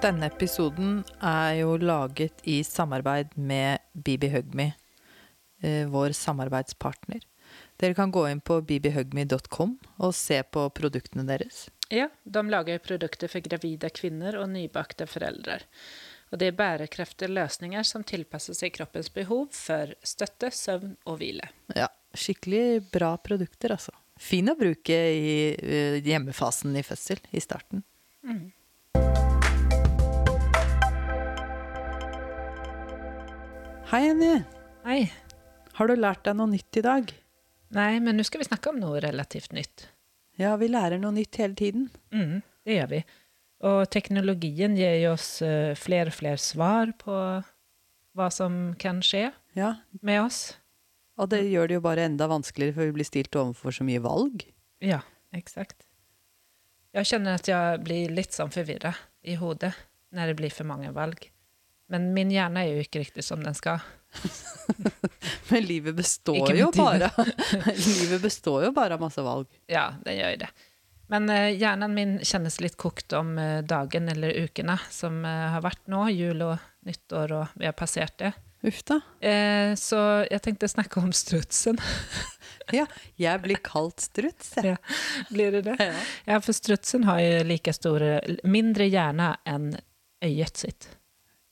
Denne episoden er jo laget i samarbeid med Bibi Hugme, eh, vår samarbeidspartner. Dere kan gå inn på bibihugme.com og se på produktene deres. Ja, de lager produkter for gravide kvinner og nybakte foreldre. Og det er bærekraftige løsninger som tilpasser seg kroppens behov for støtte, søvn og hvile. Ja, skikkelig bra produkter, altså. Fin å bruke i eh, hjemmefasen i fødsel, i starten. Hei, Jenny. Hei. Har du lært deg noe nytt i dag? Nei, men nå skal vi snakke om noe relativt nytt. Ja, vi lærer noe nytt hele tiden. Mm, det gjør vi. Og teknologien gir oss flere og flere svar på hva som kan skje Ja, med oss. og det gjør det jo bare enda vanskeligere, for vi blir stilt overfor så mye valg. Ja, eksakt. Jeg kjenner at jeg blir litt sånn forvirra i hodet når det blir for mange valg. Men min hjerne er jo ikke riktig som den skal. Men livet består jo bare Livet består jo bare av masse valg. Ja, den gjør det. Men eh, hjernen min kjennes litt kokt om eh, dagen eller ukene som eh, har vært nå, jul og nyttår, og vi har passert det. Uff da. Eh, så jeg tenkte å snakke om strutsen. Ja, jeg blir kalt struts. jeg. Ja, Blir det det? Ja. Ja, for strutsen har jo like store, mindre hjerne enn øyet sitt.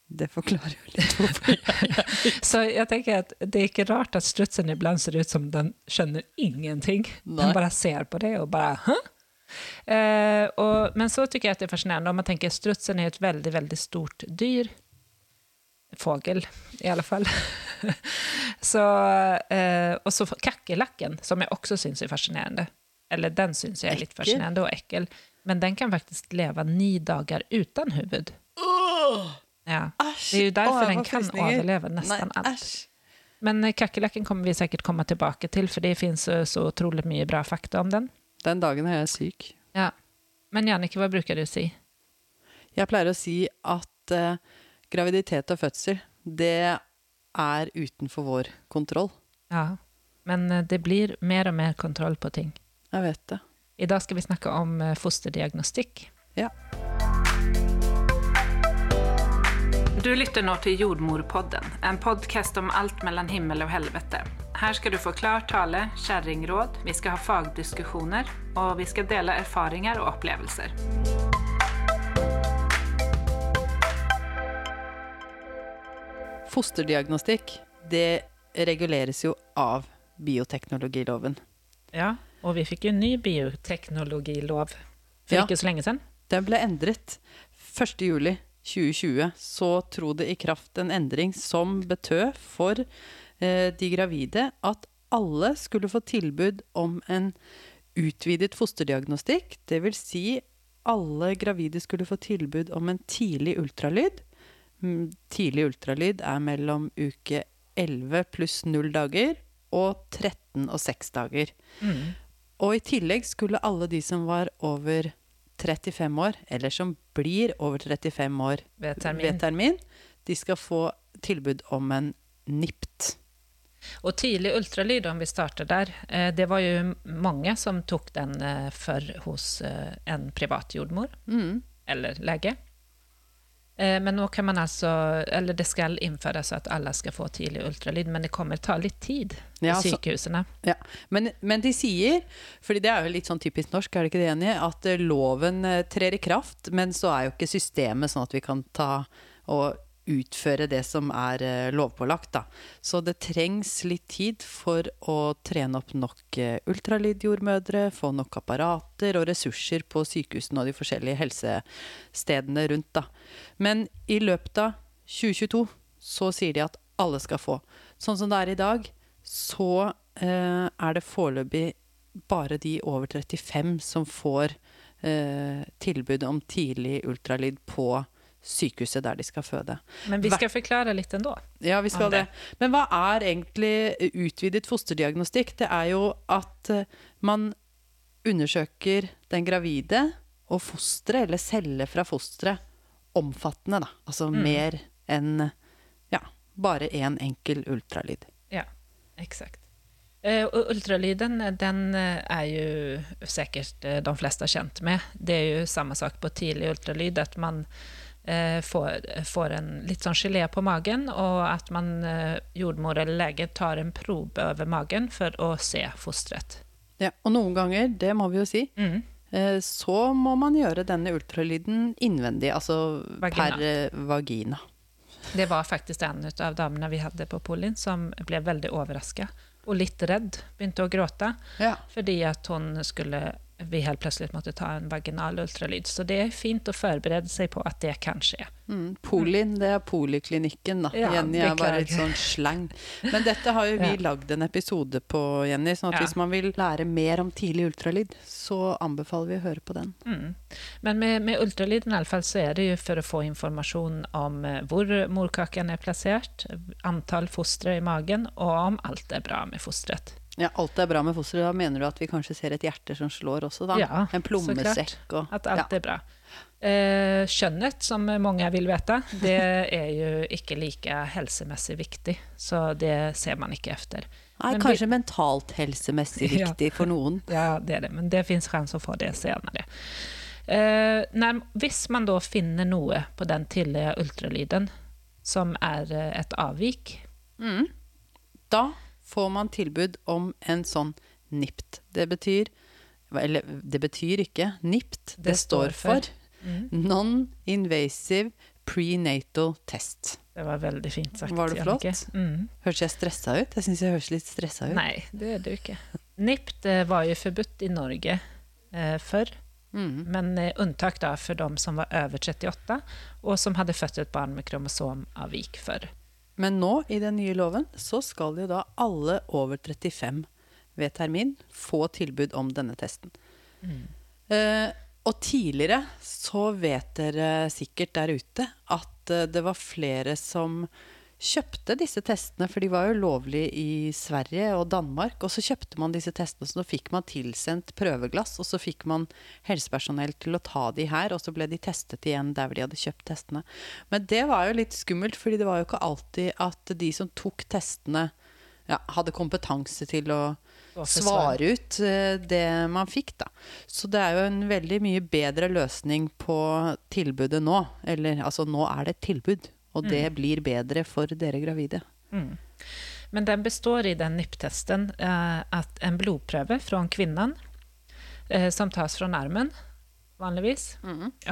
Det forklarer jo litt hvorfor. Så jeg tenker at det er ikke rart at strutsen iblant ser ut som den skjønner ingenting. Nei. Den bare ser på det og bare Hæ? Eh, og, men så syns jeg at det er fascinerende om man tenker strutsen er et veldig, veldig stort dyr. Fågel, i alle fall. så, eh, og så kakerlakken, som jeg også syns er fascinerende. Eller den syns jeg er litt fascinerende og ekkel. Men den kan faktisk leve ni dager uten huvud. Ja. Det er jo derfor den kan frysninger. overleve nesten alt. æsj. Men eh, kakerlakken kommer vi sikkert komme tilbake til, for det finnes eh, så utrolig mye bra fakta om den. Den dagen er jeg syk. Ja. Men Jannicke, hva bruker du å si? Jeg pleier å si at uh, graviditet og fødsel, det er utenfor vår kontroll. Ja. Men det blir mer og mer kontroll på ting. Jeg vet det. I dag skal vi snakke om fosterdiagnostikk. Ja. Du lytter nå til Jordmorpodden, en podcast om alt mellom himmel og helvete. Her skal du få klar tale, kjerringråd, vi skal ha fagdiskusjoner, og vi skal dele erfaringer og opplevelser. Fosterdiagnostikk, det reguleres jo av bioteknologiloven. Ja, og vi fikk jo ny bioteknologilov for Ja. ikke så lenge siden. Den ble endret 1. juli 2020. Så tro det i kraft en endring som betød for eh, de gravide at alle skulle få tilbud om en utvidet fosterdiagnostikk. Det vil si alle gravide skulle få tilbud om en tidlig ultralyd. Mm, Tidlig ultralyd er mellom uke 11 pluss 0 dager og 13 og 6 dager. Mm. Og i tillegg skulle alle de som var over 35 år, eller som blir over 35 år Ved termin. ved termin, de skal få tilbud om en NIPT. Og tidlig ultralyd, om vi starter der, eh, det var jo mange som tok den for hos eh, en privat jordmor, Mm. eller lege. Eh, Men nå kan man altså, eller det skal innføres at alle skal få tidlig ultralyd, men det kommer ta litt tid i Ja, sykehusene. Ja. Men, men de sier, fordi det er jo litt sånn typisk norsk, er det ikke det enig, at eh, loven eh, trer i kraft, men så er jo ikke systemet sånn at vi kan ta og utføre det som er eh, lovpålagt. Da. Så det trengs litt tid for å trene opp nok eh, ultralydjordmødre, få nok apparater og ressurser på sykehusene og de forskjellige helsestedene rundt. Da. Men i løpet av 2022 så sier de at alle skal få. Sånn som det er i dag, så eh, er det foreløpig bare de over 35 som får eh, tilbud om tidlig ultralyd på sykehuset der de skal føde. Men vi skal forklare litt ennå. Ja, vi skal det. det. Men hva er egentlig utvidet fosterdiagnostikk? Det er jo at eh, man undersøker den gravide og fosteret, eller celler fra fosteret, omfattende, da. Altså Mm. mer enn ja, bare én en enkel ultralyd. Ja, eksakt. Uh, ultralyden den eh, er jo sikkert eh, de fleste kjent med. Det er jo samme sak på tidlig ultralyd, at man eh, får, får en litt sånn gelé på magen, og at man, eh, jordmor eller lege, tar en probe over magen for å se fosteret. Ja, og noen ganger, det må vi jo si, Mm. eh, så må man gjøre denne ultralyden innvendig, altså Vagina. per eh, vagina. Det var faktisk en av damene vi hadde på Polin som ble veldig overraska og litt redd. Begynte å gråte Ja. fordi at hun skulle vi helt plutselig måtte ta en vaginal ultralyd. Så det er fint å forberede seg på at det kan skje. Mm, Polin, det er poliklinikken, da. Ja, Jenny er bare et sånn slang. Men dette har jo vi Ja. lagd en episode på, Jenny. sånn at Ja. hvis man vil lære mer om tidlig ultralyd, så anbefaler vi å høre på den. Mm. Men med, med ultralyden i alle fall så er det jo for å få informasjon om eh, hvor morkaken er plassert, antall fostre i magen, og om alt er bra med fosteret. Ja, alt er bra med fosteret. Da mener du at vi kanskje ser et hjerte som slår også, da? Ja, en plommesekk og At alt ja. er bra. Eh, kjønnet, som mange vil vite, det er jo ikke like helsemessig viktig. Så det ser man ikke efter. Nei, Men kanskje mentalt helsemessig Ja. viktig for noen. Ja, det er det, men det fins å få det senere. Eh, når, hvis man da finner noe på den tidlige ultralyden som er eh, et avvik Da får man tilbud om en sånn NIPT. Det betyr Eller det betyr ikke. NIPT, det, Det står for, for- Mm. Non-invasive prenatal test. Det var veldig fint sagt. Var det flott? Mm. Hørtes jeg stressa ut? Jeg syns jeg høres litt stressa ut. Nei, det er du ikke. NIPT eh, var jo forbudt i Norge eh, før, Mm. men eh, unntak da for de som var over 38, og som hadde født et barn med kromosomavvik før. Men nå, i den nye loven, så skal jo da alle over 35 ved termin få tilbud om denne testen. Eh, og tidligere så vet dere sikkert der ute at eh, det var flere som kjøpte disse testene, for de var jo lovlige i Sverige og Danmark. Og så kjøpte man disse testene, så nå fikk man tilsendt prøveglass, og så fikk man helsepersonell til å ta de her, og så ble de testet igjen der hvor de hadde kjøpt testene. Men det var jo litt skummelt, fordi det var jo ikke alltid at de som tok testene, ja, hadde kompetanse til å svare ut eh, det man fikk, da. Så det er jo en veldig mye bedre løsning på tilbudet nå. Eller altså, nå er det et tilbud, og det blir bedre for dere gravide. Mm. Men den består i den NIPP-testen eh, at en blodprøve fra kvinnen eh, som tas fra armen, vanligvis.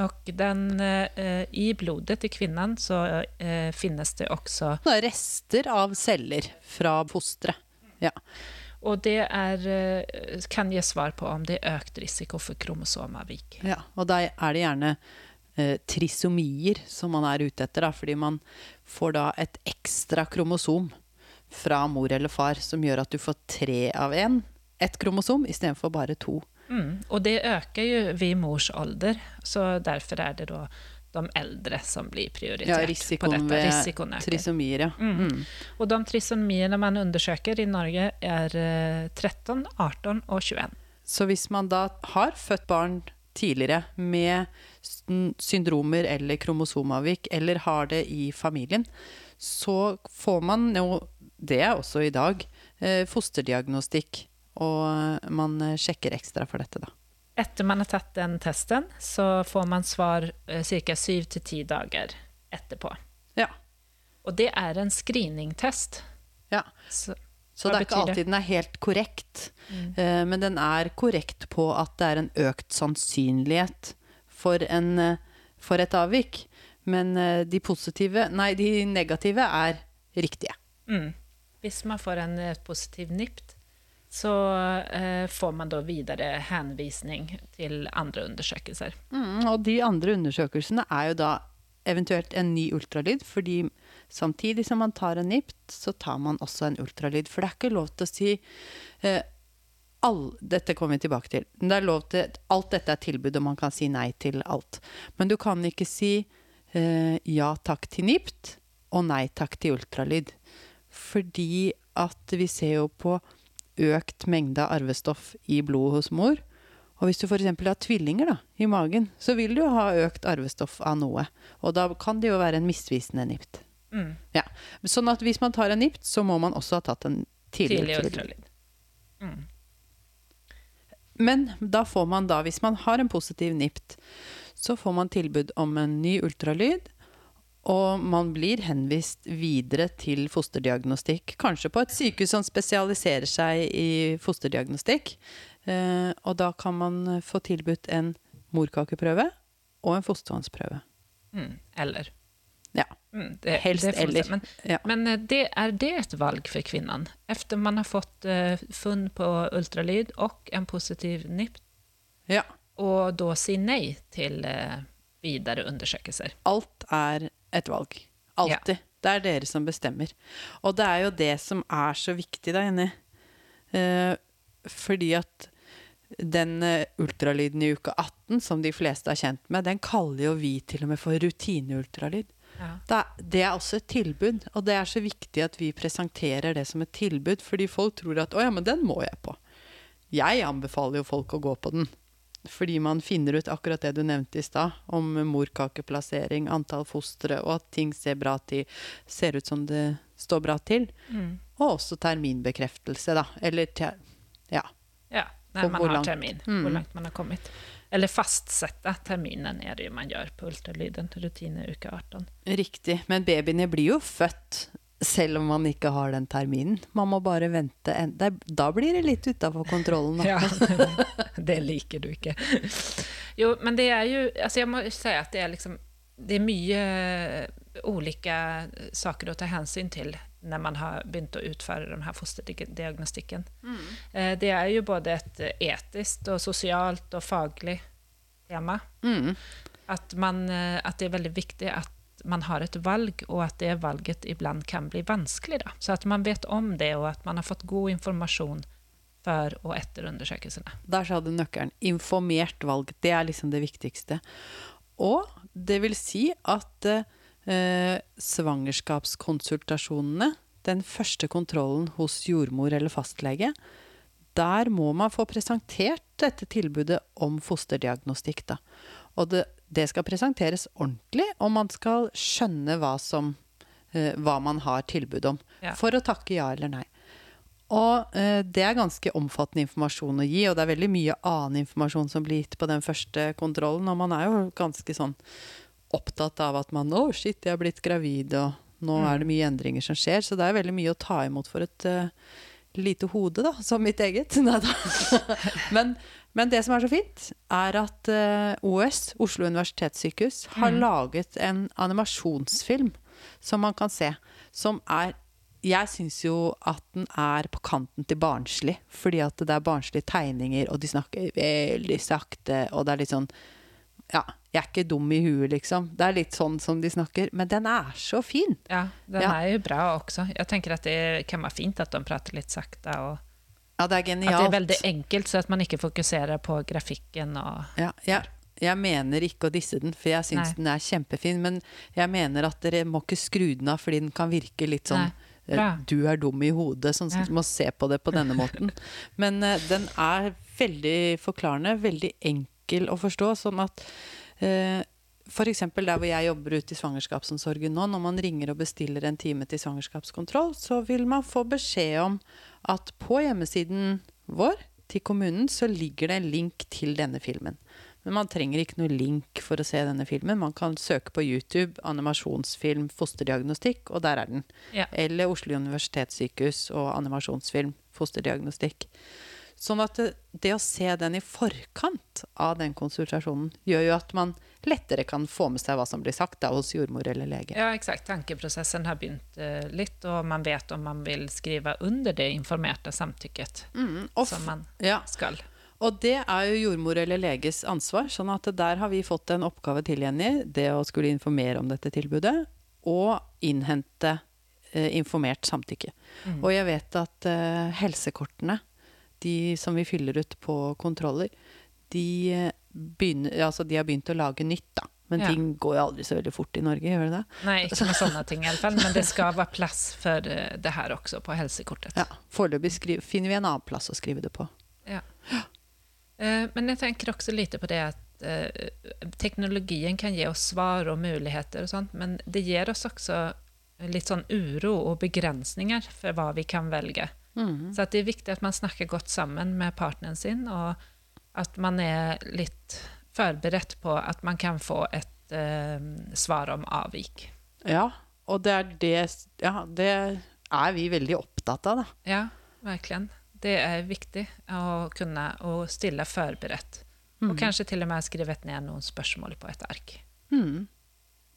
og den, eh, i blodet til kvinnen så eh, finnes det også Det er rester av celler fra fosteret. Ja. Og det er, eh, kan gi svar på om det er økt risiko for kromosomavvik. ja. Og da er det gjerne eh, trisomier som man er ute etter, da, fordi man får da et ekstra kromosom fra mor eller far som gjør at du får tre av én. Ett kromosom istedenfor bare to. Mm. Og det øker jo ved mors alder, så derfor er det da de eldre som blir Ja, prioritert på risikoen ved Risikoen trisomier, ja. Mm. Og de trisomiene man undersøker i Norge, er eh, 13, 18 og 21. Så hvis man da har født barn tidligere med syndromer eller kromosomavvik, eller har det i familien, så får man jo, det er også i dag, eh, fosterdiagnostikk. Og man eh, sjekker ekstra for dette, da. Etter man har tatt den testen, så får man svar ca. syv 7-10 dager etterpå. Ja. Og det er en screeningtest. ja. Så, Så Hva det er ikke alltid det? den er helt korrekt, eh, men den er korrekt på at det er en økt sannsynlighet for, en, eh, for et avvik. Men eh, de positive, nei, de negative er riktige. mm. Hvis man får en positiv NIPT, så eh, får man da videre henvisning til andre undersøkelser. Mm, og de andre undersøkelsene er jo da eventuelt en ny ultralyd, fordi samtidig som man tar en NIPT, så tar man også en ultralyd. For det er ikke lov til å si eh, all, Dette kommer vi tilbake til. Det er lov til, alt dette er tilbud, og man kan si nei til alt. Men du kan ikke si eh, ja takk til NIPT og nei takk til ultralyd. Fordi at vi ser jo på økt mengde arvestoff i blodet hos mor. Og hvis du f.eks. har tvillinger da, i magen, så vil du jo ha økt arvestoff av noe. Og da kan det jo være en misvisende NIPT. Mm. Ja. Sånn at hvis man tar en NIPT, så må man også ha tatt en tidlig ultralyd. Mm. Men da får man da, hvis man har en positiv NIPT, så får man tilbud om en ny ultralyd Og man blir henvist videre til fosterdiagnostikk. Kanskje på et sykehus som spesialiserer seg i fosterdiagnostikk. Eh, og da kan man få tilbudt en morkakeprøve og en fostervannsprøve. Mm, eller. Ja. Mm, det, Helst det eller. Men, Ja. men eh, det, er det et valg for kvinnen? Efter man har fått uh, funn på ultralyd og en positiv NIPT ja. og da si nei til uh, videre undersøkelser? Alt er et valg. Alltid. Det er dere som bestemmer. Og det er jo det som er så viktig, da, Jenny. Uh, fordi at den eh, ultralyden i uke 18, som de fleste er kjent med, den kaller jo vi til og med for rutineultralyd. Ja. Det er, også et tilbud, og det er så viktig at vi presenterer det som et tilbud, fordi folk tror at 'å ja, men den må jeg på'. Jeg anbefaler jo folk å gå på den. Fordi man finner ut akkurat det du nevnte i stad, om morkakeplassering, antall fostre, og at ting ser, bra til, ser ut som det står bra til. Mm. Og også terminbekreftelse, da. Eller ja. När man har termin, Mm. hur långt man har kommit. Eller fastsätta terminen är det ju man gör på ultralyden, rutiner uke 18. Riktig. Men babyene blir jo født selv om man ikke har den terminen. Man må bare vente. Da blir det litt utafor kontrollen. Ja, det liker du ikke. Jo, men det er jo altså Jeg må si at det er liksom Det er mye ulike saker å ta hensyn til når man har begynt å utføre de her fosterdiagnostikken. Eh, Det er jo både et etisk og sosialt og faglig tema. Mm. At, man, eh, at det er veldig viktig at man har et valg, og at det valget iblant kan bli vanskelig. Da. Så at man vet om det, og at man har fått god informasjon før og etter undersøkelsene. Der sa du nøkkelen. Informert valg. Det er liksom det viktigste. Og det vil si at eh, svangerskapskonsultasjonene, den første kontrollen hos jordmor eller fastlege, der må man få presentert dette tilbudet om fosterdiagnostikk. Da. Og det, det skal presenteres ordentlig, og man skal skjønne hva, som, eh, hva man har tilbud om. Ja. For å takke ja eller nei. Og eh, det er ganske omfattende informasjon å gi, og det er veldig mye annen informasjon som blir gitt på den første kontrollen, og man er jo ganske sånn opptatt av at man Å, shit, jeg er blitt gravid, og nå er det mye endringer som skjer. Så det er veldig mye å ta imot for et uh, lite hode, da, som mitt eget. Men, men det som er så fint, er at uh, OS, Oslo universitetssykehus, har laget en animasjonsfilm som man kan se, som er jeg syns jo at den er på kanten til barnslig, fordi at det er barnslige tegninger, og de snakker veldig sakte, og det er litt sånn Ja, jeg er ikke dum i huet, liksom. Det er litt sånn som de snakker. Men den er så fin! Ja, den Ja. er jo bra også. Jeg tenker at det kan være fint at de prater litt sakte, og Ja, det er at det er veldig enkelt, så at man ikke fokuserer på grafikken og Ja, jeg, jeg mener ikke å disse den, for jeg syns den er kjempefin. Men jeg mener at dere må ikke skru den av, fordi den kan virke litt sånn eh. Du er dum i hodet, sånn som Ja. må se på det på denne måten. Men uh, den er veldig forklarende, veldig enkel å forstå. Sånn at F.eks. der hvor jeg jobber ute i svangerskapsomsorgen nå, når man ringer og bestiller en time til svangerskapskontroll, så vil man få beskjed om at på hjemmesiden vår til kommunen så ligger det en link til denne filmen. Men man trenger ikke noe link for å se denne filmen. Man kan søke på YouTube 'animasjonsfilm fosterdiagnostikk', og der er den. Ja. Eller Oslo universitetssykehus og animasjonsfilm fosterdiagnostikk. Sånn at det, det å se den i forkant av den konsultasjonen gjør jo at man lettere kan få med seg hva som blir sagt da, hos jordmor eller lege. Ja, exakt. Tankeprosessen har begynt uh, litt, og man vet om man vil skrive under det informerte samtykket Mm, som man ja, skal. og det er jo jordmor eller leges ansvar, sånn at der har vi fått en oppgave til, Jenny. Det å skulle informere om dette tilbudet, og innhente eh, informert samtykke. Og jeg vet at eh, helsekortene, de som vi fyller ut på kontroller, de, eh, begynner, altså de har begynt å lage nytt, da. Men Ja. ting går jo aldri så veldig fort i Norge, gjør det det? Nei, ikke med sånne ting i alle fall, men det skal være plass for eh, det her også på helsekortet. Ja. Foreløpig finner vi en annen plass å skrive det på. Ja. Eh, Men jeg tenker også lite på det at teknologien kan gi oss svar og muligheter og sånt, men det gir oss også litt sånn uro og begrensninger for hva vi kan velge. Så at det er viktig at man snakker godt sammen med partneren sin, og at man er litt forberedt på at man kan få et eh, svar om avvik. Ja, og det er det Ja, det er vi veldig opptatt av, da. Ja, verkligen. Det er viktig å kunne å stille forberedt. Mm. Og kanskje til og med skrevet ned noen spørsmål på et ark. Mm.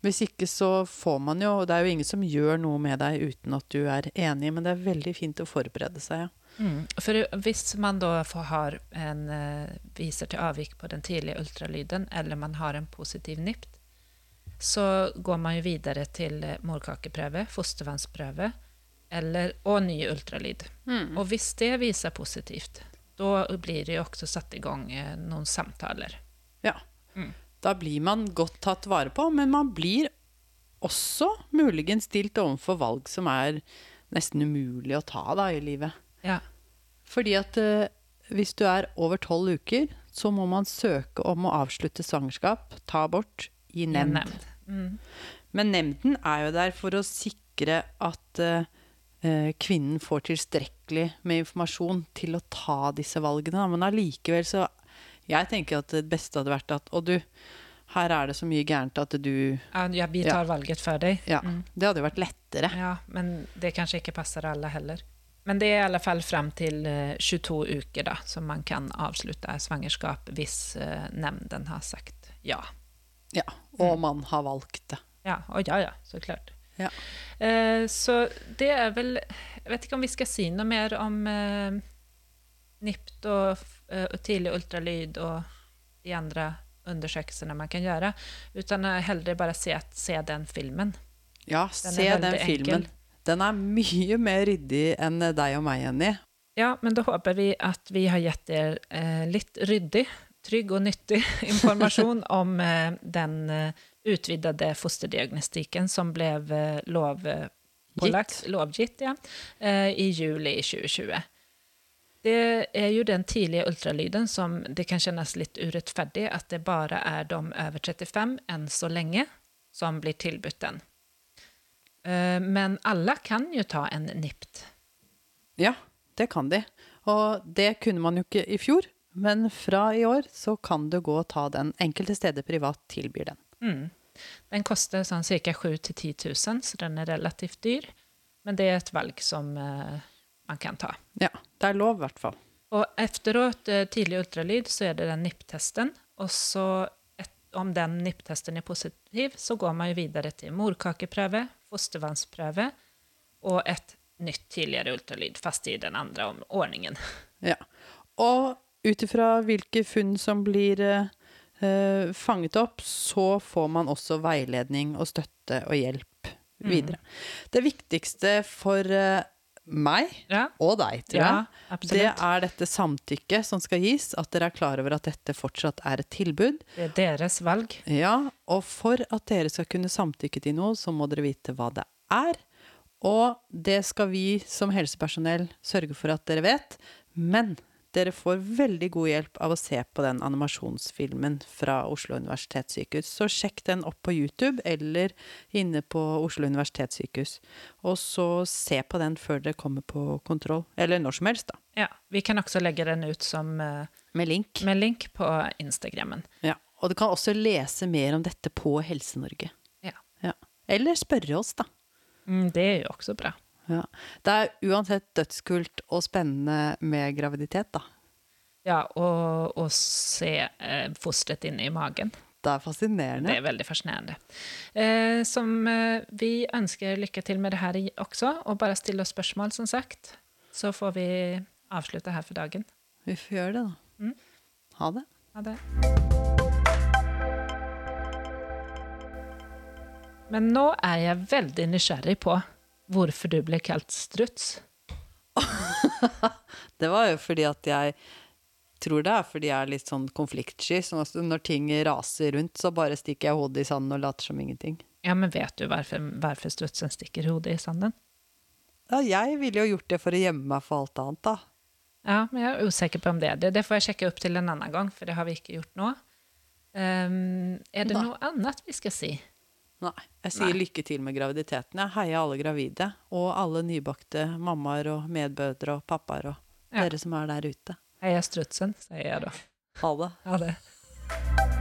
Hvis ikke så får man jo Og Det er jo ingen som gjør noe med deg uten at du er enig, men det er veldig fint å forberede seg, ja. Mm. For hvis man da har en, eh, viser til avvik på den tidlige ultralyden, eller man har en positiv NIPT, så går man jo videre til eh, morkakeprøve, fostervannsprøve eller, og ny ultralyd. Og hvis det viser positivt, da blir det jo også satt i gang eh, noen samtaler. Ja. Mm. Da blir man godt tatt vare på, men man blir også muligens stilt overfor valg som er nesten umulig å ta da, i livet. Ja. Fordi at uh, hvis du er over tolv uker, så må man søke om å avslutte svangerskap, ta abort, i i nemnd. nemnd. Mm. Men nemnden er jo der for å sikre at eh, kvinnen får tilstrekkelig med informasjon til å ta disse valgene. Men allikevel så Jeg tenker at det beste hadde vært at Og du, her er det så mye gærent at du Ja, ja, vi tar valget for deg. Ja. Mm. Det hadde jo vært lettere. Ja, men det kanskje ikke passer alle heller. Men det er i alle fall frem til eh, 22 uker da, som man kan avslutte svangerskap hvis uh, nemnden har sagt ja. Ja. Og man har valgt det. Ja, og ja, ja, så klart. Ja. Uh, så det er vel Jeg vet ikke om vi skal si noe mer om uh, NIPT eh, og tidlig ultralyd og de andre undersøkelsene man kan gjøre, Utan hellre heller bare se, se den filmen. Ja, Den se den filmen. enkel. Den er mye mer ryddig enn deg og meg, Jenny. Ja, men da håper vi at vi har gitt dere eh, litt ryddig, trygg og nyttig informasjon om eh, den eh, utvidede fosterdiagnostikken som ble eh, lovpålagt, lovgitt ja, eh, i juli 2020. Det er jo den tidlige ultralyden som det kan kjennes litt urettferdig at det bare er de over 35 enn så lenge som blir tilbudt den. Eh, Men alle kan jo ta en NIPT. Ja, det kan de. Og det kunne man jo ikke i fjor. Men fra i år så kan du gå og ta den. Enkelte steder privat tilbyr den. Mm. Den koster sånn ca. 7 000-10 000, så den er relativt dyr. Men det er et valg som eh, man kan ta. Ja, det er lov i hvert fall. Og efteråt, eh, tidlig ultralyd, så er det den NIPT-testen. Og så, et, om den NIPT-testen er positiv, så går man jo videre til morkakeprøve, fostervannsprøve og et nytt tidligere ultralyd, fast i den andre ordningen. Ja. Og ut ifra hvilke funn som blir eh, eh, fanget opp, så får man også veiledning og støtte og hjelp videre. Det viktigste for eh, meg Ja, og deg, tror ja jeg, det er dette samtykket som skal gis, at dere er klar over at dette fortsatt er et tilbud. Det er deres valg. Ja, og for at dere skal kunne samtykke til noe, så må dere vite hva det er. Og det skal vi som helsepersonell sørge for at dere vet. Men dere får veldig god hjelp av å se på den animasjonsfilmen fra Oslo universitetssykehus. Så sjekk den opp på YouTube eller inne på Oslo universitetssykehus. Og så se på den før dere kommer på kontroll. Eller når som helst, da. Ja, vi kan også legge den ut som, eh, Med link. med link på Instagrammen. Ja. Og du kan også lese mer om dette på Helse-Norge. Ja. Ja. Eller spørre oss, da. Mm, det er jo også bra. Ja. Det er uansett dødskult og spennende med graviditet, da. Ja, og, å se eh, fosteret inne i magen. Det er fascinerende. Det er veldig fascinerende. Eh, som eh, vi ønsker lykke til med det her også, og bare stille oss spørsmål, som sagt. Så får vi avslutte her for dagen. Vi får gjøre det, da. Mm. Ha det. Ha det. Men nå er jeg veldig nysgjerrig på hvorfor du ble kalt struts. Det var jo fordi at jeg tror det er fordi jeg er litt sånn konfliktsky. Sånn at når ting raser rundt, så bare stikker jeg hodet i sanden og later som ingenting. Ja, men vet du hvorfor, hvorfor strutsen stikker hodet i sanden? Ja, jeg ville jo gjort det for å gjemme meg for alt annet, da. Ja, men jeg er usikker på om det. er Det, det får jeg sjekke opp til en annen gang, for det har vi ikke gjort nå. Um, er det Nei. noe annet vi skal si? Nei. Jeg sier Nei. lykke til med graviditeten. Jeg heier alle gravide. Og alle nybakte mammaer og medbødre og pappaer og Ja. dere som er der ute. Heia strutsen, sier jeg da. Ha det. Ha det.